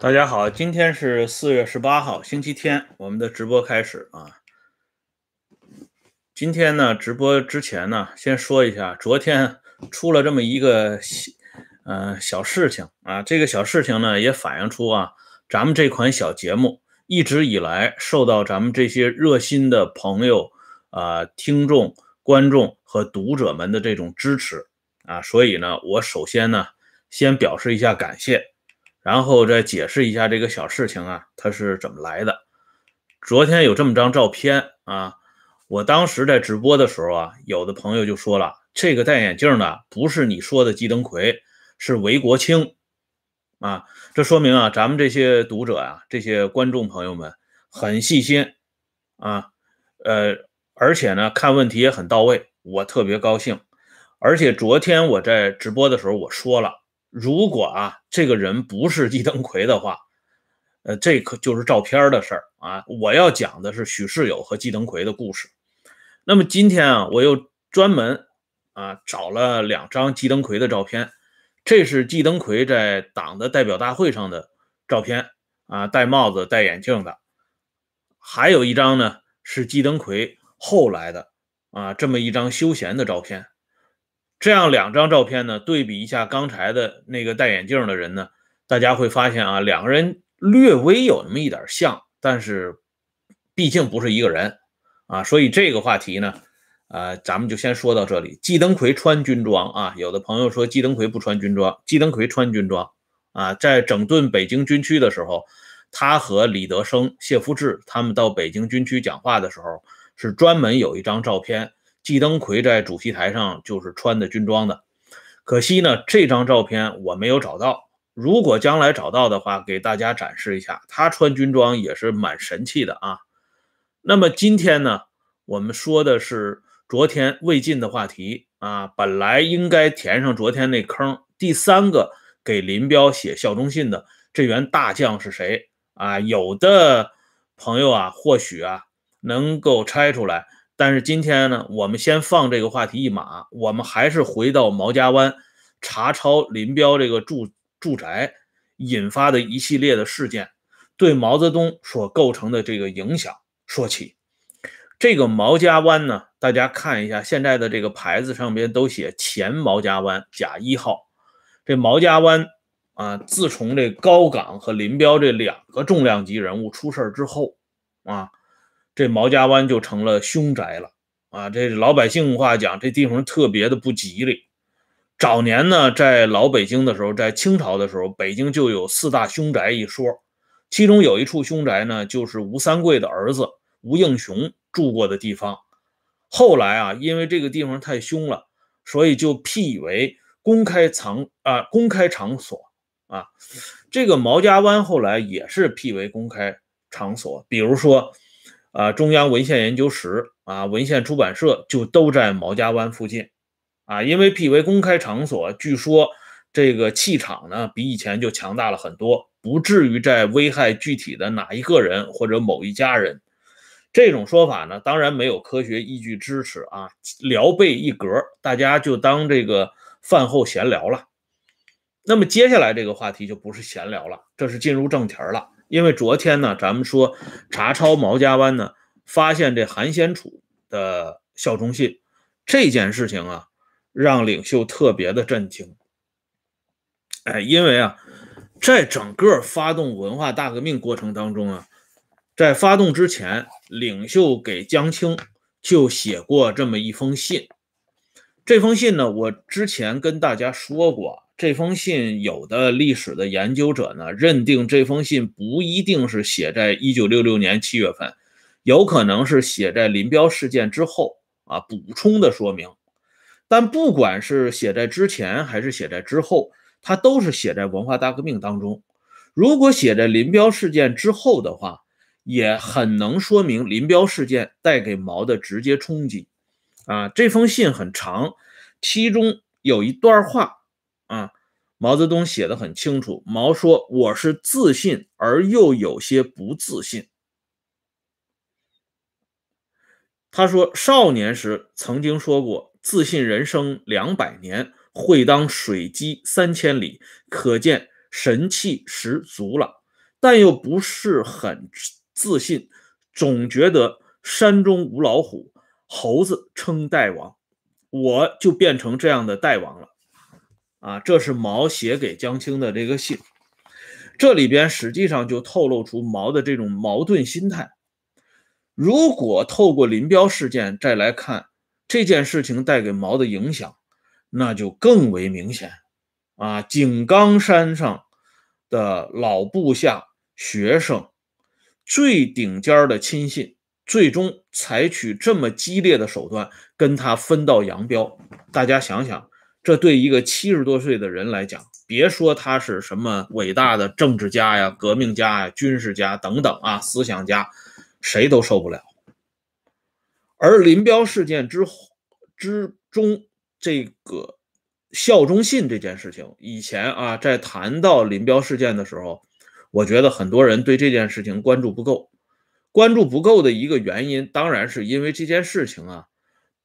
大家好，今天是四月十八号，星期天，我们的直播开始啊。今天呢，直播之前呢，先说一下，昨天出了这么一个小，呃，小事情啊。这个小事情呢，也反映出啊，咱们这款小节目一直以来受到咱们这些热心的朋友啊、听众、观众和读者们的这种支持啊。所以呢，我首先呢，先表示一下感谢。然后再解释一下这个小事情啊，它是怎么来的？昨天有这么张照片啊，我当时在直播的时候啊，有的朋友就说了，这个戴眼镜的不是你说的季登奎，是韦国清啊。这说明啊，咱们这些读者啊，这些观众朋友们很细心啊，呃，而且呢，看问题也很到位，我特别高兴。而且昨天我在直播的时候我说了。如果啊，这个人不是季登奎的话，呃，这可就是照片的事儿啊。我要讲的是许世友和季登奎的故事。那么今天啊，我又专门啊找了两张季登奎的照片，这是季登奎在党的代表大会上的照片啊，戴帽子、戴眼镜的。还有一张呢，是季登奎后来的啊这么一张休闲的照片。这样两张照片呢，对比一下刚才的那个戴眼镜的人呢，大家会发现啊，两个人略微有那么一点像，但是毕竟不是一个人啊，所以这个话题呢，呃，咱们就先说到这里。季登奎穿军装啊，有的朋友说季登奎不穿军装，季登奎穿军装啊，在整顿北京军区的时候，他和李德生、谢富治他们到北京军区讲话的时候，是专门有一张照片。季登奎在主席台上就是穿的军装的，可惜呢，这张照片我没有找到。如果将来找到的话，给大家展示一下，他穿军装也是蛮神气的啊。那么今天呢，我们说的是昨天未尽的话题啊，本来应该填上昨天那坑。第三个给林彪写效忠信的这员大将是谁啊？有的朋友啊，或许啊能够猜出来。但是今天呢，我们先放这个话题一马，我们还是回到毛家湾查抄林彪这个住住宅引发的一系列的事件，对毛泽东所构成的这个影响说起。这个毛家湾呢，大家看一下，现在的这个牌子上边都写前毛家湾甲一号。这毛家湾啊，自从这高岗和林彪这两个重量级人物出事之后啊。这毛家湾就成了凶宅了啊！这老百姓话讲，这地方特别的不吉利。早年呢，在老北京的时候，在清朝的时候，北京就有四大凶宅一说，其中有一处凶宅呢，就是吴三桂的儿子吴应熊住过的地方。后来啊，因为这个地方太凶了，所以就辟为公开藏啊公开场所啊。这个毛家湾后来也是辟为公开场所，比如说。啊，中央文献研究室啊，文献出版社就都在毛家湾附近，啊，因为辟为公开场所，据说这个气场呢比以前就强大了很多，不至于在危害具体的哪一个人或者某一家人。这种说法呢，当然没有科学依据支持啊，聊备一格，大家就当这个饭后闲聊了。那么接下来这个话题就不是闲聊了，这是进入正题了。因为昨天呢，咱们说查抄毛家湾呢，发现这韩先楚的效忠信这件事情啊，让领袖特别的震惊。哎，因为啊，在整个发动文化大革命过程当中啊，在发动之前，领袖给江青就写过这么一封信。这封信呢，我之前跟大家说过。这封信，有的历史的研究者呢，认定这封信不一定是写在一九六六年七月份，有可能是写在林彪事件之后啊，补充的说明。但不管是写在之前还是写在之后，它都是写在文化大革命当中。如果写在林彪事件之后的话，也很能说明林彪事件带给毛的直接冲击。啊，这封信很长，其中有一段话。啊，毛泽东写的很清楚。毛说：“我是自信而又有些不自信。”他说：“少年时曾经说过，自信人生两百年，会当水击三千里，可见神气十足了。但又不是很自信，总觉得山中无老虎，猴子称大王，我就变成这样的大王了。啊，这是毛写给江青的这个信，这里边实际上就透露出毛的这种矛盾心态。如果透过林彪事件再来看这件事情带给毛的影响，那就更为明显。啊，井冈山上的老部下、学生，最顶尖的亲信，最终采取这么激烈的手段跟他分道扬镳。大家想想，这对一个七十多岁的人来讲，别说他是什么伟大的政治家呀、革命家呀、军事家等等啊，思想家，谁都受不了。而林彪事件之之中，这个。效忠信这件事情，以前啊，在谈到林彪事件的时候，我觉得很多人对这件事情关注不够。关注不够的一个原因，当然是因为这件事情啊，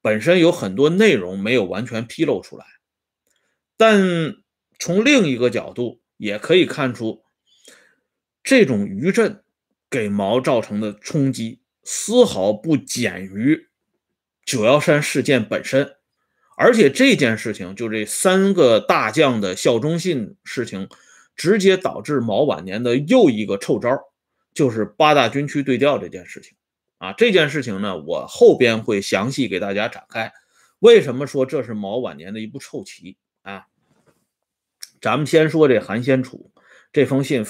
本身有很多内容没有完全披露出来。但从另一个角度，也可以看出，这种余震给毛造成的冲击，丝毫不减于九幺三事件本身。而且这件事情，就这三个大将的效忠信事情，直接导致毛晚年的又一个臭招，就是八大军区对调这件事情。啊，这件事情呢，我后边会详细给大家展开。为什么说这是毛晚年的一步臭棋啊？咱们先说这韩先楚这封信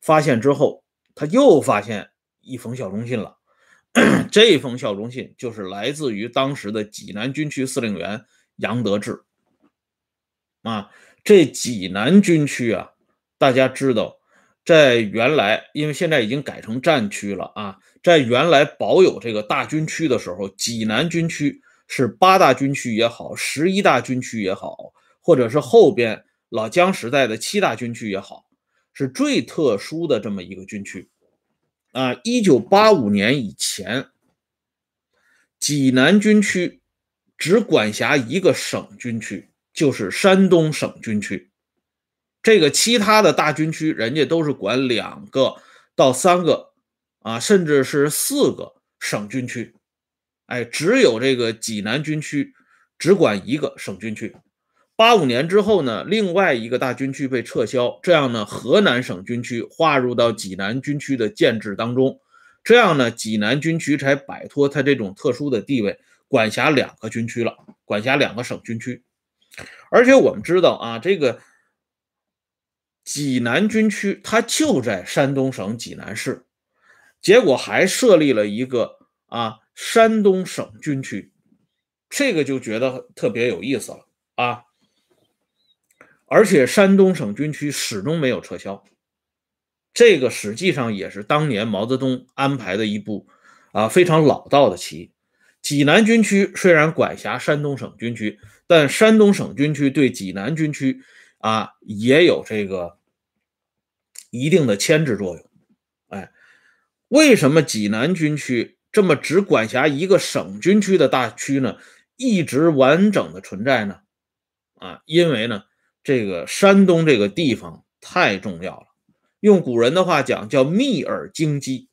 发现之后，他又发现一封效忠信了。这封效忠信就是来自于当时的济南军区司令员。杨得志啊，这济南军区啊，大家知道，在原来，因为现在已经改成战区了啊，在原来保有这个大军区的时候，济南军区是八大军区也好，十一大军区也好，或者是后边老姜时代的七大军区也好，是最特殊的这么一个军区啊。一九八五年以前，济南军区。只管辖一个省军区，就是山东省军区。这个其他的大军区，人家都是管两个到三个啊，甚至是四个省军区。哎，只有这个济南军区只管一个省军区。八五年之后呢，另外一个大军区被撤销，这样呢，河南省军区划入到济南军区的建制当中，这样呢，济南军区才摆脱它这种特殊的地位。管辖两个军区了，管辖两个省军区，而且我们知道啊，这个济南军区它就在山东省济南市，结果还设立了一个啊山东省军区，这个就觉得特别有意思了啊！而且山东省军区始终没有撤销，这个实际上也是当年毛泽东安排的一步啊非常老道的棋。济南军区虽然管辖山东省军区，但山东省军区对济南军区啊也有这个一定的牵制作用。哎，为什么济南军区这么只管辖一个省军区的大区呢？一直完整的存在呢？啊，因为呢，这个山东这个地方太重要了，用古人的话讲叫密而经畿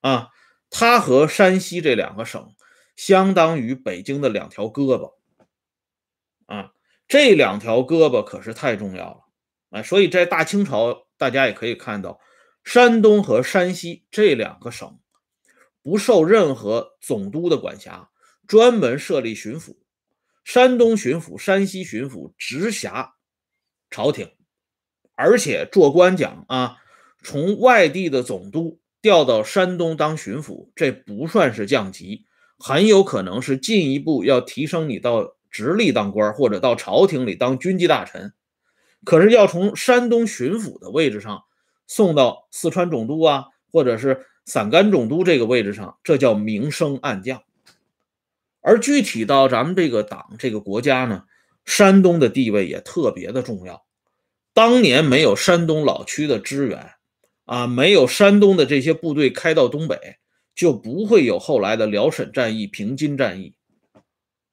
啊，它和山西这两个省。相当于北京的两条胳膊啊，这两条胳膊可是太重要了啊！所以在大清朝，大家也可以看到，山东和山西这两个省不受任何总督的管辖，专门设立巡抚。山东巡抚、山西巡抚直辖朝廷，而且做官讲啊，从外地的总督调到山东当巡抚，这不算是降级。很有可能是进一步要提升你到直隶当官，或者到朝廷里当军机大臣。可是要从山东巡抚的位置上送到四川总督啊，或者是陕甘总督这个位置上，这叫明升暗降。而具体到咱们这个党这个国家呢，山东的地位也特别的重要。当年没有山东老区的支援啊，没有山东的这些部队开到东北。就不会有后来的辽沈战役、平津战役，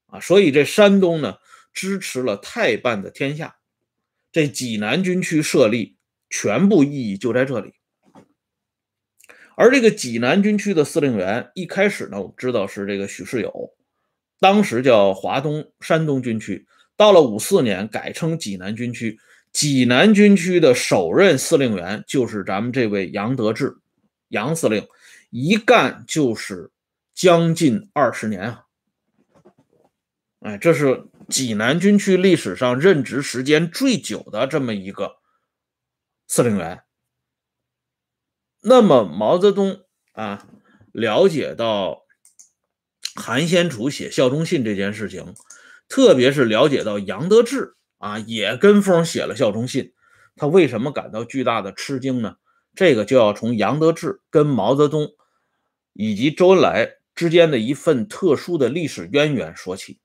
啊，所以这山东呢支持了太半的天下，这济南军区设立全部意义就在这里，而这个济南军区的司令员一开始呢，我们知道是这个许世友，当时叫华东山东军区，到了五四年改称济南军区。济南军区的首任司令员就是咱们这位杨得志，杨司令，一干就是将近二十年啊！哎，这是济南军区历史上任职时间最久的这么一个司令员。那么毛泽东啊，了解到韩先楚写效忠信这件事情，特别是了解到杨得志。啊，也跟风写了效忠信，他为什么感到巨大的吃惊呢？这个就要从杨得志跟毛泽东以及周恩来之间的一份特殊的历史渊源说起。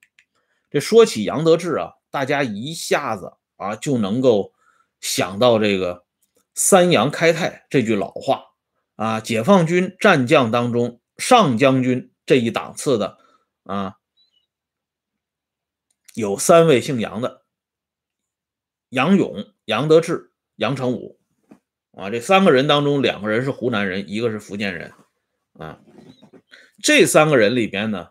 这说起杨得志啊，大家一下子啊就能够想到这个“三杨开泰”这句老话啊，解放军战将当中上将军这一档次的啊，有三位姓杨的。杨勇、杨得志、杨成武，啊，这三个人当中，两个人是湖南人，一个是福建人，啊，这三个人里边呢，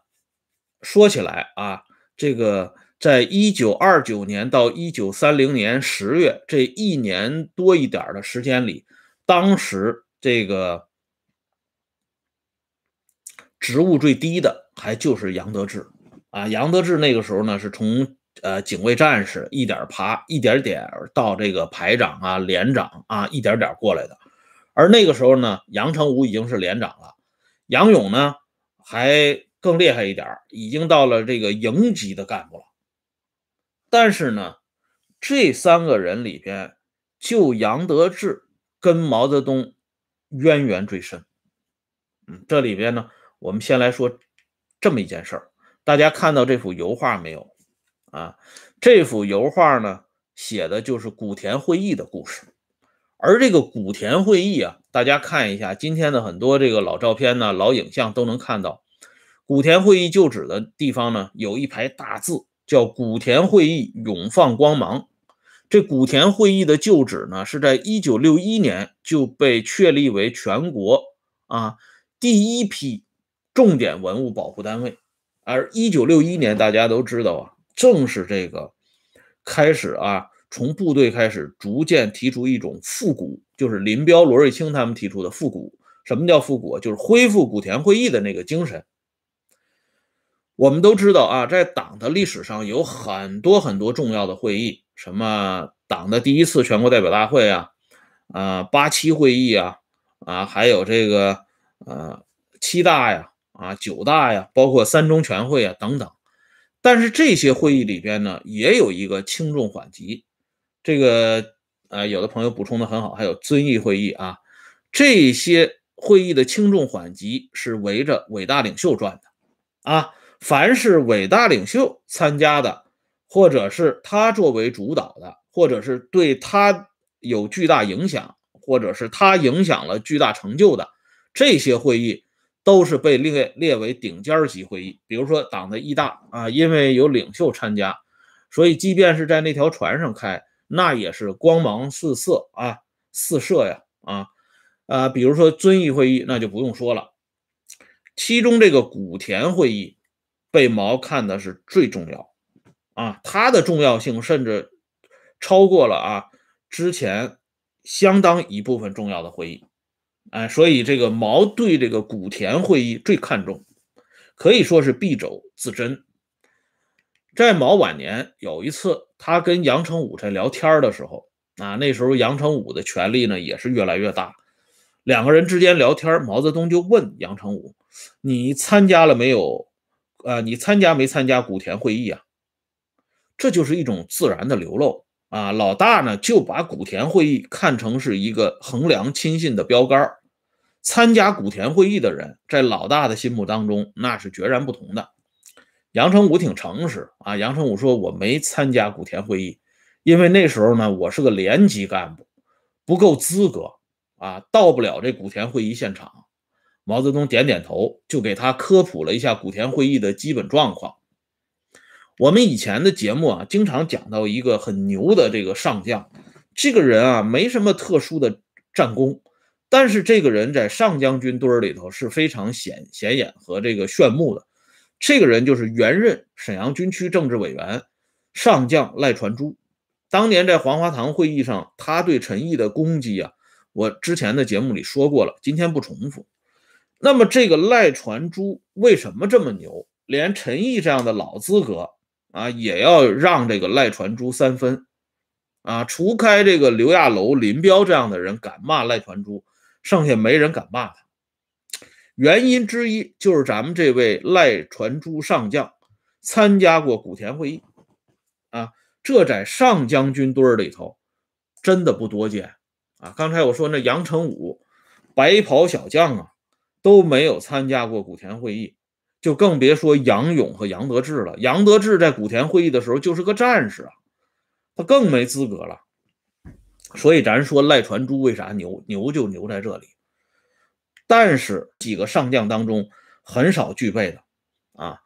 说起来啊，这个在一九二九年到一九三零年十月这一年多一点的时间里，当时这个职务最低的还就是杨得志，啊，杨得志那个时候呢是从。呃，警卫战士一点爬，一点点到这个排长啊、连长啊，一点点过来的。而那个时候呢，杨成武已经是连长了，杨勇呢还更厉害一点，已经到了这个营级的干部了。但是呢，这三个人里边，就杨得志跟毛泽东渊源最深。嗯，这里边呢，我们先来说这么一件事儿。大家看到这幅油画没有？啊，这幅油画呢，写的就是古田会议的故事。而这个古田会议啊，大家看一下今天的很多这个老照片呢、老影像都能看到，古田会议旧址的地方呢，有一排大字叫“古田会议永放光芒”。这古田会议的旧址呢，是在一九六一年就被确立为全国啊第一批重点文物保护单位。而一九六一年，大家都知道啊。正是这个开始啊，从部队开始逐渐提出一种复古，就是林彪、罗瑞卿他们提出的复古。什么叫复古？就是恢复古田会议的那个精神。我们都知道啊，在党的历史上有很多很多重要的会议，什么党的第一次全国代表大会啊，啊八七会议啊，啊还有这个呃七大呀，啊九大呀，包括三中全会啊等等。但是这些会议里边呢，也有一个轻重缓急。这个呃，有的朋友补充的很好，还有遵义会议啊，这些会议的轻重缓急是围着伟大领袖转的啊。凡是伟大领袖参加的，或者是他作为主导的，或者是对他有巨大影响，或者是他影响了巨大成就的这些会议。都是被列列为顶尖级会议，比如说党的一大啊，因为有领袖参加，所以即便是在那条船上开，那也是光芒四射啊，四射呀啊啊！比如说遵义会议，那就不用说了，其中这个古田会议被毛看的是最重要啊，它的重要性甚至超过了啊之前相当一部分重要的会议。哎，所以这个毛对这个古田会议最看重，可以说是敝帚自珍。在毛晚年有一次，他跟杨成武在聊天的时候，啊，那时候杨成武的权力呢也是越来越大，两个人之间聊天，毛泽东就问杨成武：“你参加了没有？呃，你参加没参加古田会议啊？”这就是一种自然的流露。啊，老大呢就把古田会议看成是一个衡量亲信的标杆参加古田会议的人，在老大的心目当中，那是决然不同的。杨成武挺诚实啊，杨成武说：“我没参加古田会议，因为那时候呢，我是个连级干部，不够资格啊，到不了这古田会议现场。”毛泽东点点头，就给他科普了一下古田会议的基本状况。我们以前的节目啊，经常讲到一个很牛的这个上将，这个人啊，没什么特殊的战功。但是这个人在上将军堆儿里头是非常显显眼和这个炫目的。这个人就是原任沈阳军区政治委员上将赖传珠。当年在黄花堂会议上，他对陈毅的攻击啊，我之前的节目里说过了，今天不重复。那么这个赖传珠为什么这么牛？连陈毅这样的老资格啊，也要让这个赖传珠三分啊？除开这个刘亚楼、林彪这样的人敢骂赖传珠。剩下没人敢骂他，原因之一就是咱们这位赖传珠上将参加过古田会议啊，这在上将军堆里头真的不多见啊。刚才我说那杨成武白袍小将啊都没有参加过古田会议，就更别说杨勇和杨得志了。杨得志在古田会议的时候就是个战士啊，他更没资格了。所以咱说赖传珠为啥牛？牛就牛在这里。但是几个上将当中很少具备的啊，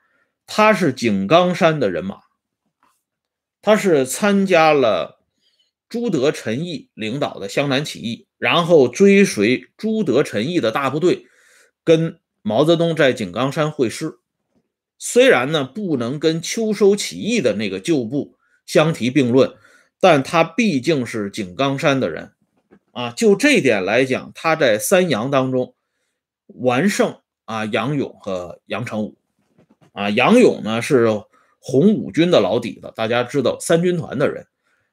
他是井冈山的人马，他是参加了朱德、陈毅领导的湘南起义，然后追随朱德、陈毅的大部队，跟毛泽东在井冈山会师。虽然呢不能跟秋收起义的那个旧部相提并论。但他毕竟是井冈山的人，啊，就这点来讲，他在三杨当中完胜啊杨勇和杨成武，啊，杨勇呢是红五军的老底子，大家知道三军团的人，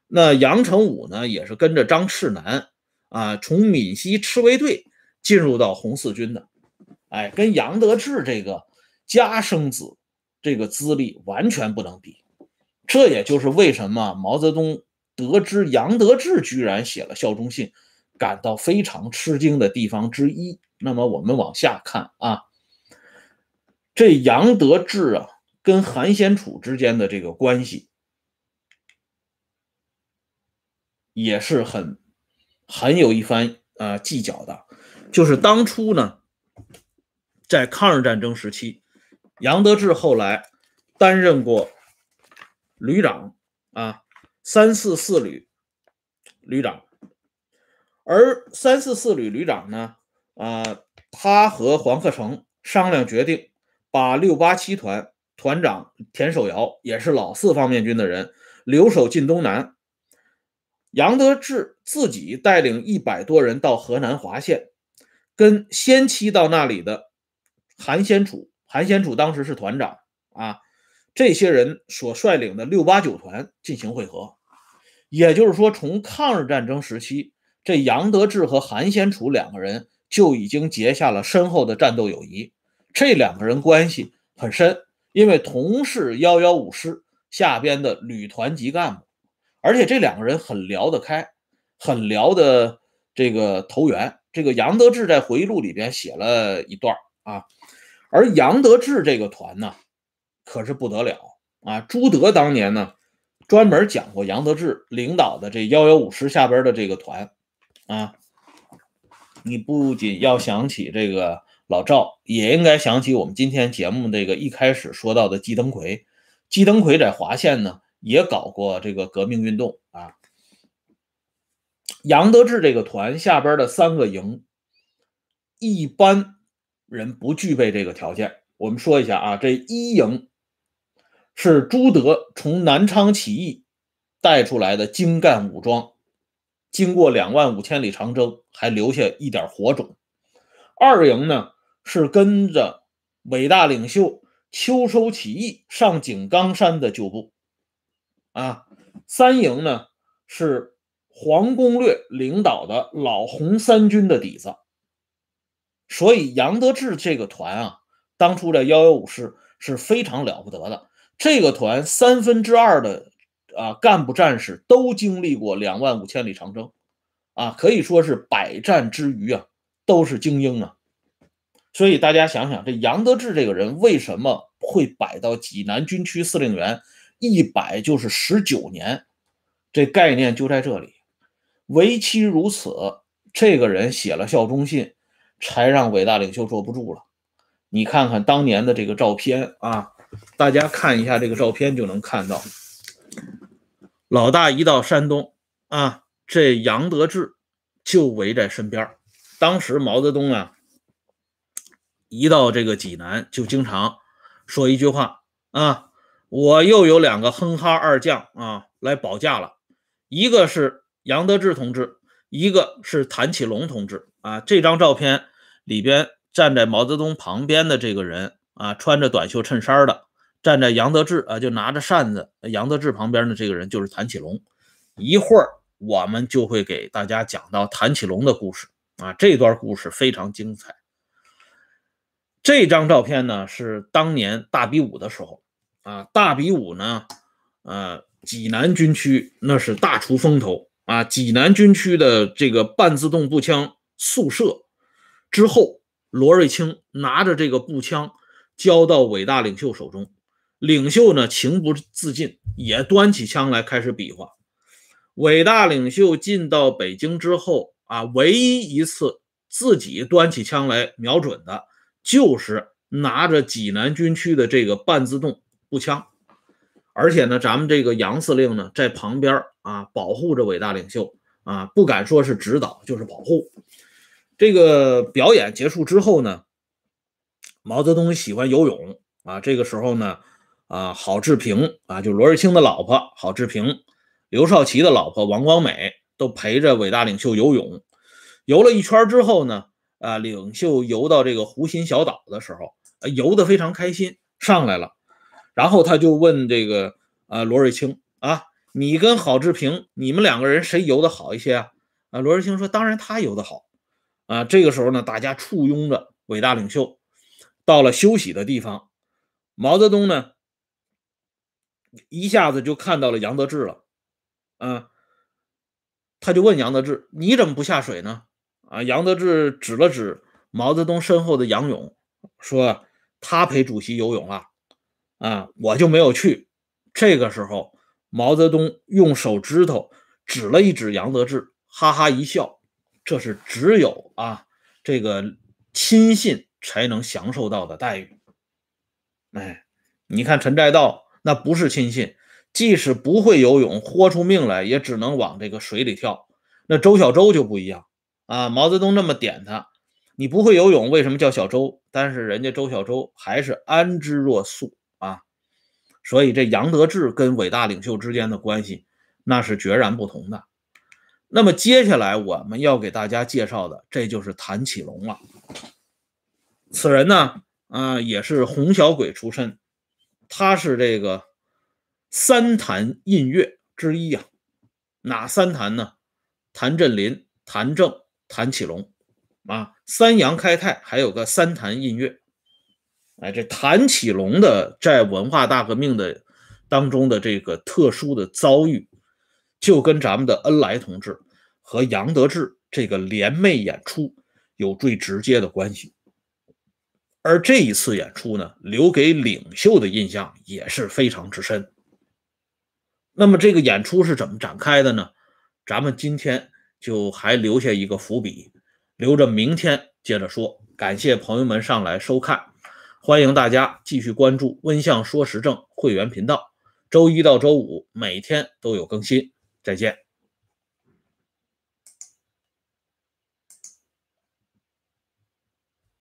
那杨成武呢也是跟着张赤南啊从闽西赤卫队进入到红四军的，哎，跟杨得志这个家生子这个资历完全不能比，这也就是为什么毛泽东。得知杨得志居然写了效忠信，感到非常吃惊的地方之一。那么我们往下看啊，这杨得志啊，跟韩先楚之间的这个关系也是很很有一番啊计较的。就是当初呢，在抗日战争时期，杨得志后来担任过旅长啊。三四四旅旅长，而三四四旅旅长呢，啊，他和黄克诚商量决定，把六八七团团长田守尧也是老四方面军的人留守晋东南，杨得志自己带领一百多人到河南滑县，跟先期到那里的韩先楚，韩先楚当时是团长啊。这些人所率领的六八九团进行会合，也就是说，从抗日战争时期，这杨得志和韩先楚两个人就已经结下了深厚的战斗友谊。这两个人关系很深，因为同是幺幺五师下边的旅团级干部，而且这两个人很聊得开，很聊的这个投缘。这个杨得志在回忆录里边写了一段啊，而杨得志这个团呢。可是不得了啊！朱德当年呢，专门讲过杨得志领导的这幺幺五师下边的这个团啊，你不仅要想起这个老赵，也应该想起我们今天节目这个一开始说到的季登奎。季登奎在华县呢也搞过这个革命运动啊。杨得志这个团下边的三个营，一般人不具备这个条件。我们说一下啊，这一营。是朱德从南昌起义带出来的精干武装，经过两万五千里长征，还留下一点火种。二营呢是跟着伟大领袖秋收起义上井冈山的旧部，啊，三营呢是黄公略领导的老红三军的底子。所以杨得志这个团啊，当初的幺幺五师是非常了不得的。这个团三分之二的啊干部战士都经历过两万五千里长征，啊，可以说是百战之余啊，都是精英啊。所以大家想想，这杨得志这个人为什么会摆到济南军区司令员？一摆就是十九年，这概念就在这里。为期如此，这个人写了效忠信，才让伟大领袖坐不住了。你看看当年的这个照片啊。大家看一下这个照片，就能看到，老大一到山东啊，这杨得志就围在身边当时毛泽东啊，一到这个济南就经常说一句话啊，我又有两个哼哈二将啊来保驾了，一个是杨得志同志，一个是谭启龙同志啊。这张照片里边站在毛泽东旁边的这个人啊，穿着短袖衬衫的，站在杨得志啊就拿着扇子，杨得志旁边的这个人就是谭启龙。一会儿我们就会给大家讲到谭启龙的故事。啊，这段故事非常精彩。这张照片呢是当年大比武的时候啊，大比武呢，呃，济南军区那是大出风头啊。济南军区的这个半自动步枪宿舍之后，罗瑞卿拿着这个步枪交到伟大领袖手中，领袖呢情不自禁也端起枪来开始比划。伟大领袖进到北京之后。啊，唯一一次自己端起枪来瞄准的，就是拿着济南军区的这个半自动步枪，而且呢，咱们这个杨司令呢在旁边啊保护着伟大领袖啊，不敢说是指导，就是保护。这个表演结束之后呢，毛泽东喜欢游泳啊，这个时候呢，啊，郝志平啊，就罗瑞卿的老婆郝志平，刘少奇的老婆王光美。都陪着伟大领袖游泳，游了一圈之后呢，啊，领袖游到这个湖心小岛的时候，游得非常开心，上来了，然后他就问这个啊罗瑞卿啊，你跟郝志平，你们两个人谁游得好一些啊？啊，罗瑞卿说，当然他游得好，啊，这个时候呢，大家簇拥着伟大领袖到了休息的地方，毛泽东呢一下子就看到了杨得志了，啊。他就问杨得志：“你怎么不下水呢？”啊，杨得志指了指毛泽东身后的杨勇，说：“他陪主席游泳了，啊，我就没有去。”这个时候，毛泽东用手指头指了一指杨得志，哈哈一笑：“这是只有啊这个亲信才能享受到的待遇。”哎，你看陈寨道那不是亲信。即使不会游泳，豁出命来也只能往这个水里跳。那周小舟就不一样啊！毛泽东那么点他，你不会游泳，为什么叫小舟？但是人家周小舟还是安之若素啊！所以这杨得志跟伟大领袖之间的关系那是决然不同的。那么接下来我们要给大家介绍的，这就是谭启龙了。此人呢，啊，也是红小鬼出身，他是这个。三谭印月之一啊，哪三谭呢？谭震林、谭政、谭启龙啊，三阳开泰，还有个三谭印月。哎，这谭启龙的在文化大革命的当中的这个特殊的遭遇，就跟咱们的恩来同志和杨得志这个联袂演出有最直接的关系。而这一次演出呢，留给领袖的印象也是非常之深。那么这个演出是怎么展开的呢？咱们今天就还留下一个伏笔，留着明天接着说。感谢朋友们上来收看，欢迎大家继续关注温相说时政会员频道，周一到周五每天都有更新。再见。